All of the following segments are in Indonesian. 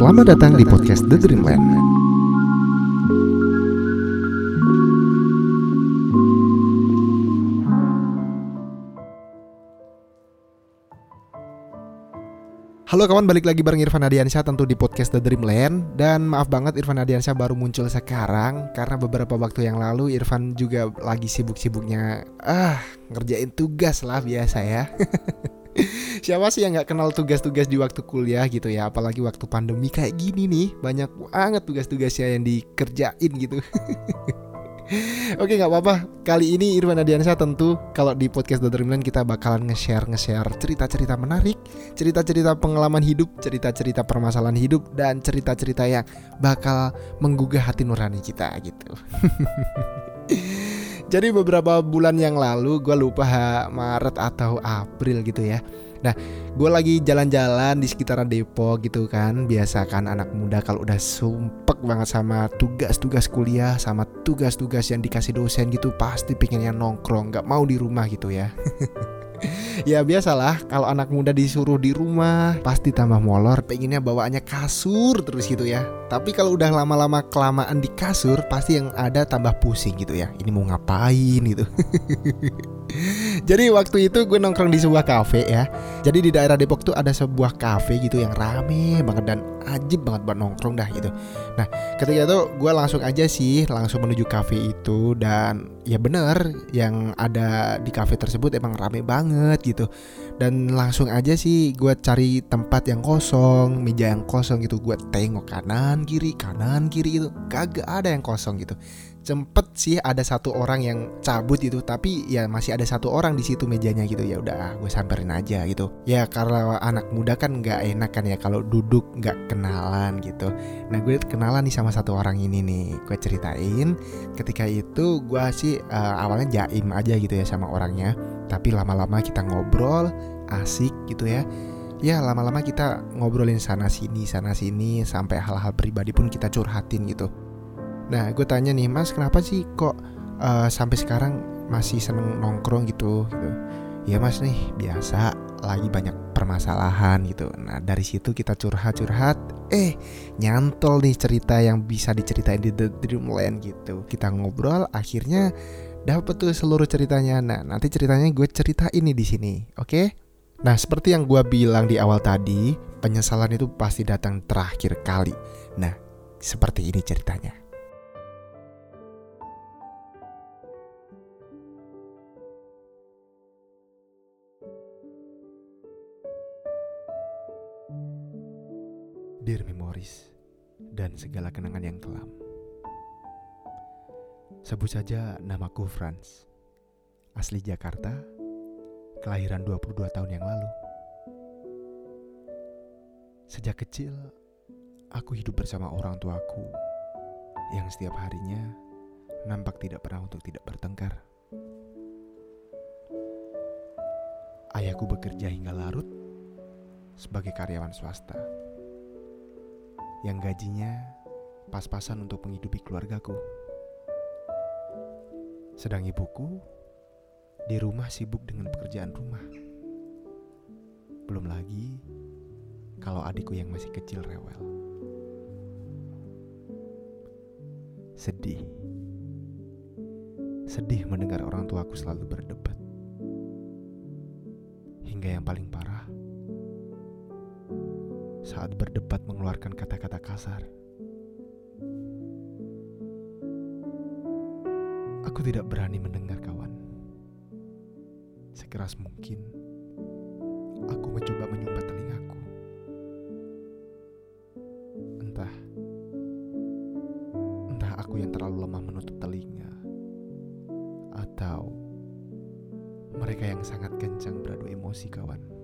Selamat datang di podcast The Dreamland. Halo kawan, balik lagi bareng Irfan Adiansyah tentu di podcast The Dreamland. Dan maaf banget Irfan Adiansyah baru muncul sekarang. Karena beberapa waktu yang lalu Irfan juga lagi sibuk-sibuknya. Ah, ngerjain tugas lah biasa ya Siapa sih yang nggak kenal tugas-tugas di waktu kuliah gitu ya? Apalagi waktu pandemi kayak gini nih Banyak banget tugas-tugasnya yang dikerjain gitu. Oke nggak apa-apa. Kali ini Irfan Adiansyah tentu Kalau di podcast The Dreamland kita bakalan nge-share Nge-share cerita-cerita menarik Cerita-cerita pengalaman hidup Cerita-cerita permasalahan hidup Dan cerita-cerita yang bakal menggugah hati nurani kita gitu. Jadi beberapa bulan yang lalu Gue lupa Maret atau April gitu ya Nah, gue lagi jalan-jalan di sekitaran Depok gitu kan. Biasa kan anak muda kalau udah sumpek banget sama tugas-tugas kuliah, sama tugas-tugas yang dikasih dosen gitu, pasti pengennya nongkrong, nggak mau di rumah gitu ya. ya biasalah kalau anak muda disuruh di rumah pasti tambah molor pengennya bawaannya kasur terus gitu ya tapi kalau udah lama-lama kelamaan di kasur pasti yang ada tambah pusing gitu ya ini mau ngapain gitu Jadi waktu itu gue nongkrong di sebuah cafe ya. Jadi di daerah Depok tuh ada sebuah cafe gitu yang rame banget dan ajib banget buat nongkrong dah gitu. Nah ketika itu gue langsung aja sih langsung menuju cafe itu dan ya bener yang ada di cafe tersebut emang rame banget gitu. Dan langsung aja sih gue cari tempat yang kosong, meja yang kosong gitu. Gue tengok kanan kiri kanan kiri itu kagak ada yang kosong gitu sempet sih ada satu orang yang cabut itu tapi ya masih ada satu orang di situ mejanya gitu. Ya udah gue samperin aja gitu. Ya karena anak muda kan nggak enak kan ya kalau duduk nggak kenalan gitu. Nah gue kenalan nih sama satu orang ini nih gue ceritain. Ketika itu gue sih uh, awalnya jaim aja gitu ya sama orangnya. Tapi lama-lama kita ngobrol asik gitu ya. Ya lama-lama kita ngobrolin sana sini sana sini sampai hal-hal pribadi pun kita curhatin gitu Nah, gue tanya nih, Mas, kenapa sih kok uh, sampai sekarang masih seneng nongkrong gitu? gitu. Ya Mas nih, biasa lagi banyak permasalahan gitu. Nah, dari situ kita curhat-curhat, eh nyantol nih cerita yang bisa diceritain di The Dreamland gitu. Kita ngobrol, akhirnya dapet tuh seluruh ceritanya. Nah, nanti ceritanya gue cerita ini di sini, oke? Okay? Nah, seperti yang gue bilang di awal tadi, penyesalan itu pasti datang terakhir kali. Nah, seperti ini ceritanya. Dear Memories dan segala kenangan yang kelam. Sebut saja namaku Franz. Asli Jakarta, kelahiran 22 tahun yang lalu. Sejak kecil, aku hidup bersama orang tuaku yang setiap harinya nampak tidak pernah untuk tidak bertengkar. Ayahku bekerja hingga larut sebagai karyawan swasta yang gajinya pas-pasan untuk menghidupi keluargaku. Sedang ibuku di rumah sibuk dengan pekerjaan rumah. Belum lagi kalau adikku yang masih kecil rewel. Sedih. Sedih mendengar orang tuaku selalu berdebat. Hingga yang paling parah, saat berdebat mengeluarkan kata-kata kasar. Aku tidak berani mendengar kawan. Sekeras mungkin, aku mencoba menyumbat telingaku. Entah, entah aku yang terlalu lemah menutup telinga, atau mereka yang sangat kencang beradu emosi kawan.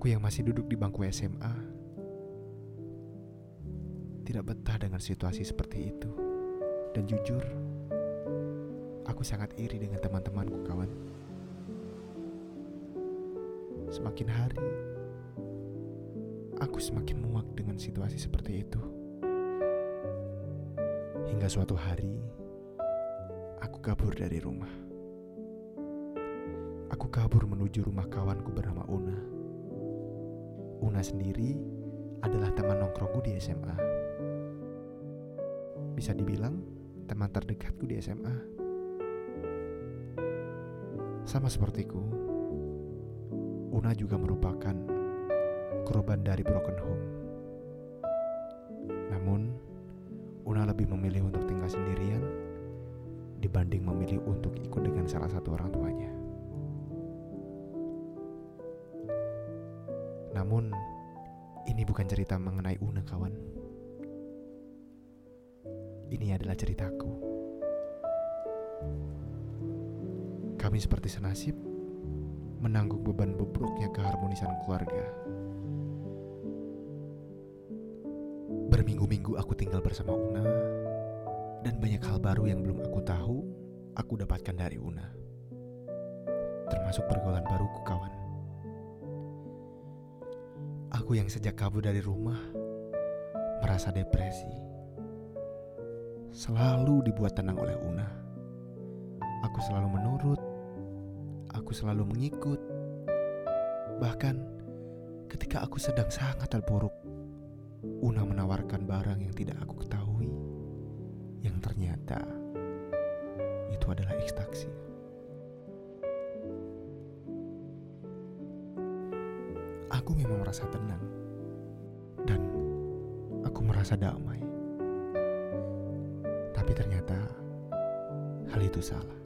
Aku yang masih duduk di bangku SMA tidak betah dengan situasi seperti itu. Dan jujur, aku sangat iri dengan teman-temanku kawan. Semakin hari, aku semakin muak dengan situasi seperti itu. Hingga suatu hari, aku kabur dari rumah. Aku kabur menuju rumah kawanku bernama Una. Una sendiri adalah teman nongkrongku di SMA. Bisa dibilang teman terdekatku di SMA. Sama sepertiku, Una juga merupakan korban dari broken home. Namun, Una lebih memilih untuk tinggal sendirian dibanding memilih untuk ikut dengan salah satu orang tuanya. Namun, ini bukan cerita mengenai Una, kawan. Ini adalah ceritaku. Kami seperti senasib menanggung beban bobroknya keharmonisan keluarga. Berminggu-minggu aku tinggal bersama Una, dan banyak hal baru yang belum aku tahu, aku dapatkan dari Una. Termasuk pergaulan baruku, kawan. Aku yang sejak kabur dari rumah merasa depresi. Selalu dibuat tenang oleh Una. Aku selalu menurut, aku selalu mengikut. Bahkan ketika aku sedang sangat terpuruk, Una menawarkan barang yang tidak aku ketahui, yang ternyata itu adalah ekstaksi. Aku memang merasa tenang dan aku merasa damai. Tapi ternyata hal itu salah.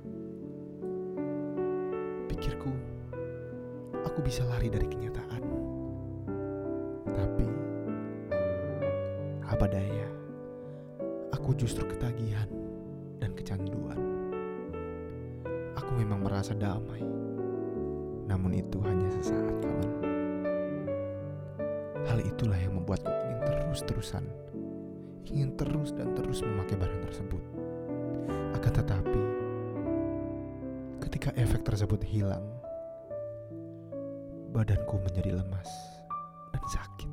Pikirku, aku bisa lari dari kenyataan. Tapi apa daya, aku justru ketagihan dan kecanduan. Aku memang merasa damai. Namun itu hanya sesaat, kawan. Hal itulah yang membuatku ingin terus-terusan, ingin terus dan terus memakai barang tersebut. Akan tetapi, ketika efek tersebut hilang, badanku menjadi lemas dan sakit.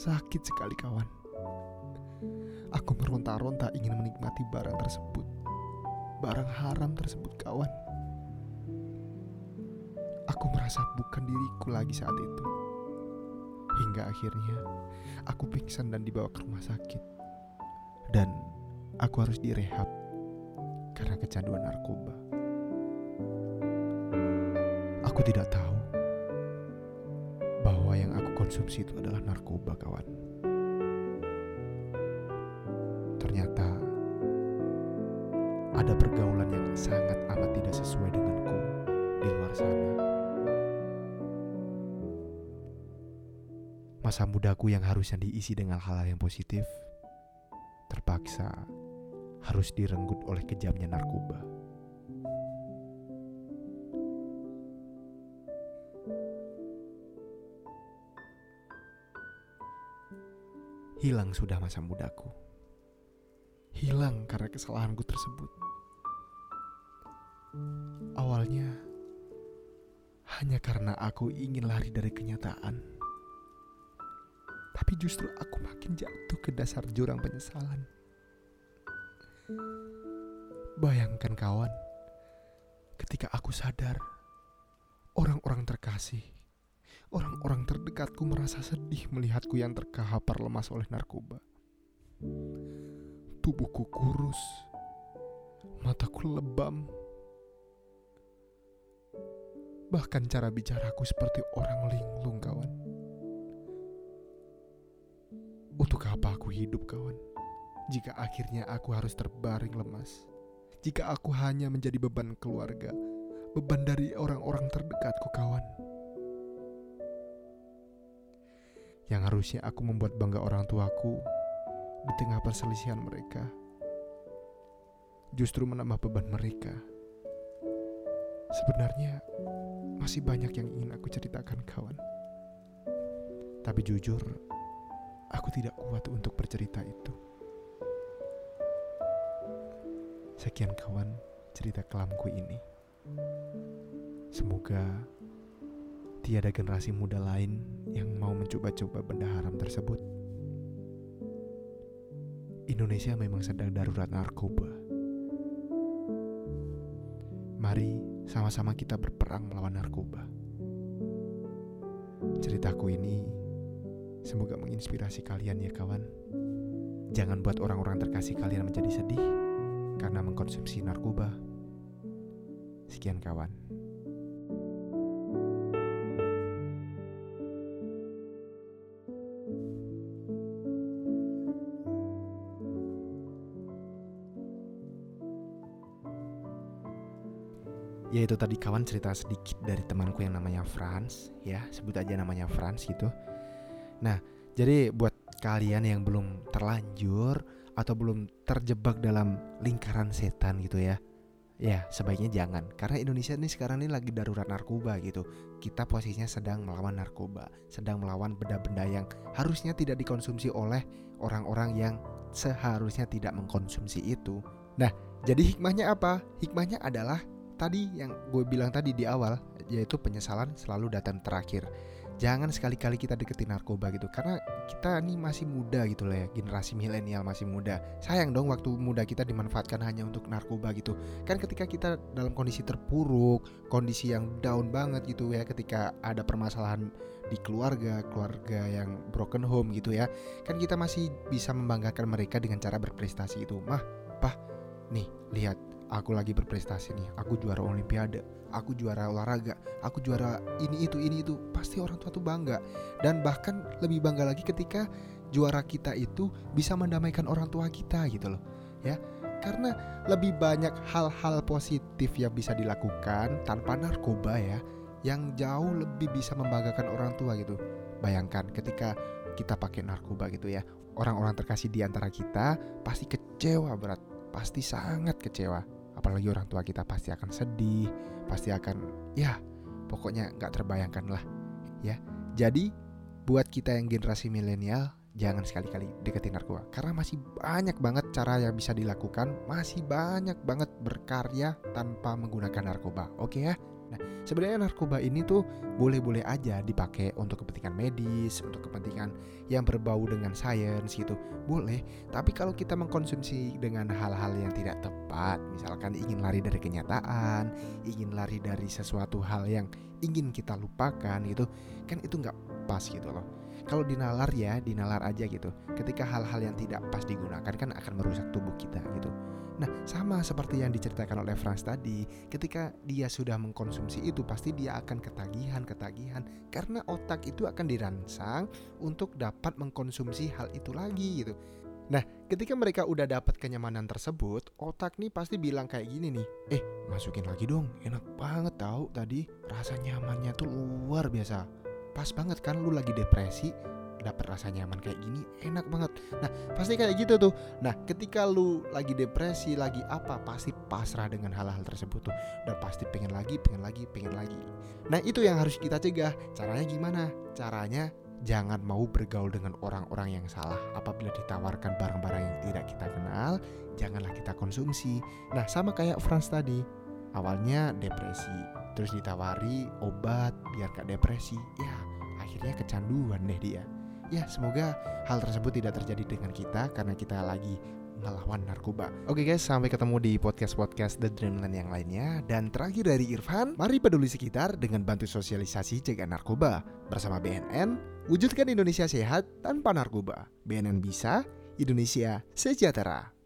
Sakit sekali kawan. Aku meronta-ronta ingin menikmati barang tersebut. Barang haram tersebut kawan. Aku merasa bukan diriku lagi saat itu. Hingga akhirnya aku pingsan dan dibawa ke rumah sakit. Dan aku harus direhab karena kecanduan narkoba. Aku tidak tahu bahwa yang aku konsumsi itu adalah narkoba, kawan. Ternyata ada pergaulan yang sangat amat tidak sesuai denganku di luar sana. Masa mudaku yang harusnya diisi dengan hal-hal yang positif, terpaksa harus direnggut oleh kejamnya narkoba. Hilang sudah masa mudaku. Hilang karena kesalahanku tersebut. Awalnya hanya karena aku ingin lari dari kenyataan. Justru aku makin jatuh ke dasar jurang penyesalan. Bayangkan kawan, ketika aku sadar, orang-orang terkasih, orang-orang terdekatku merasa sedih melihatku yang terkahapar lemas oleh narkoba. Tubuhku kurus, mataku lebam, bahkan cara bicaraku seperti orang linglung kawan. Untuk apa aku hidup kawan? Jika akhirnya aku harus terbaring lemas. Jika aku hanya menjadi beban keluarga, beban dari orang-orang terdekatku kawan. Yang harusnya aku membuat bangga orang tuaku di tengah perselisihan mereka. Justru menambah beban mereka. Sebenarnya masih banyak yang ingin aku ceritakan kawan. Tapi jujur, aku tidak kuat untuk bercerita itu. Sekian kawan cerita kelamku ini. Semoga tiada generasi muda lain yang mau mencoba-coba benda haram tersebut. Indonesia memang sedang darurat narkoba. Mari sama-sama kita berperang melawan narkoba. Ceritaku ini semoga menginspirasi kalian ya kawan. Jangan buat orang-orang terkasih kalian menjadi sedih karena mengkonsumsi narkoba. Sekian kawan. Ya itu tadi kawan cerita sedikit dari temanku yang namanya Franz ya sebut aja namanya Franz gitu. Nah jadi buat kalian yang belum terlanjur atau belum terjebak dalam lingkaran setan gitu ya Ya sebaiknya jangan. Karena Indonesia ini sekarang ini lagi darurat narkoba gitu. Kita posisinya sedang melawan narkoba Sedang melawan benda-benda yang harusnya tidak dikonsumsi oleh orang-orang yang seharusnya tidak mengkonsumsi itu. Nah jadi hikmahnya apa? Hikmahnya adalah tadi yang gue bilang tadi di awal yaitu penyesalan selalu datang terakhir jangan sekali-kali kita deketin narkoba gitu karena kita nih masih muda gitu lah ya generasi milenial masih muda. Sayang dong waktu muda kita dimanfaatkan hanya untuk narkoba gitu. Kan ketika kita dalam kondisi terpuruk kondisi yang down banget gitu ya ketika ada permasalahan di keluarga keluarga yang broken home gitu ya kan kita masih bisa membanggakan mereka dengan cara berprestasi itu. Mah pah nih lihat aku lagi berprestasi nih. Aku juara olimpiade. Aku juara olahraga. Aku juara ini itu ini itu. Pasti orang tua tuh bangga. Dan bahkan lebih bangga lagi ketika juara kita itu bisa mendamaikan orang tua kita gitu loh ya. Karena lebih banyak hal-hal positif yang bisa dilakukan tanpa narkoba ya yang jauh lebih bisa membanggakan orang tua gitu. Bayangkan ketika kita pakai narkoba gitu ya. Orang-orang terkasih di antara kita pasti kecewa berat. Pasti sangat kecewa apalagi orang tua kita pasti akan sedih pasti akan ya pokoknya nggak terbayangkan lah ya. Jadi buat kita yang generasi milenial jangan sekali-kali deketin narkoba. Karena masih banyak banget cara yang bisa dilakukan masih banyak banget berkarya tanpa menggunakan narkoba. Oke ya? Nah, sebenarnya narkoba ini tuh boleh-boleh aja dipakai untuk kepentingan medis, untuk kepentingan yang berbau dengan sains gitu. Boleh, tapi kalau kita mengkonsumsi dengan hal-hal yang tidak tepat, misalkan ingin lari dari kenyataan, ingin lari dari sesuatu hal yang ingin kita lupakan gitu, kan itu nggak pas gitu loh kalau dinalar ya dinalar aja gitu ketika hal-hal yang tidak pas digunakan kan akan merusak tubuh kita gitu Nah, sama seperti yang diceritakan oleh Franz tadi, ketika dia sudah mengkonsumsi itu pasti dia akan ketagihan-ketagihan karena otak itu akan dirangsang untuk dapat mengkonsumsi hal itu lagi gitu. Nah, ketika mereka udah dapat kenyamanan tersebut, otak nih pasti bilang kayak gini nih, "Eh, masukin lagi dong. Enak banget tahu tadi rasa nyamannya tuh luar biasa. Pas banget kan lu lagi depresi, dapat rasa nyaman kayak gini enak banget. Nah pasti kayak gitu tuh. Nah ketika lu lagi depresi lagi apa pasti pasrah dengan hal-hal tersebut tuh. Dan pasti pengen lagi pengen lagi pengen lagi. Nah itu yang harus kita cegah. Caranya gimana? Caranya jangan mau bergaul dengan orang-orang yang salah. Apabila ditawarkan barang-barang yang tidak kita kenal janganlah kita konsumsi. Nah sama kayak Franz tadi awalnya depresi terus ditawari obat biar gak depresi ya akhirnya kecanduan deh dia ya semoga hal tersebut tidak terjadi dengan kita karena kita lagi melawan narkoba. Oke guys, sampai ketemu di podcast-podcast The Dreamland yang lainnya. Dan terakhir dari Irfan, mari peduli sekitar dengan bantu sosialisasi cegah narkoba. Bersama BNN, wujudkan Indonesia sehat tanpa narkoba. BNN bisa, Indonesia sejahtera.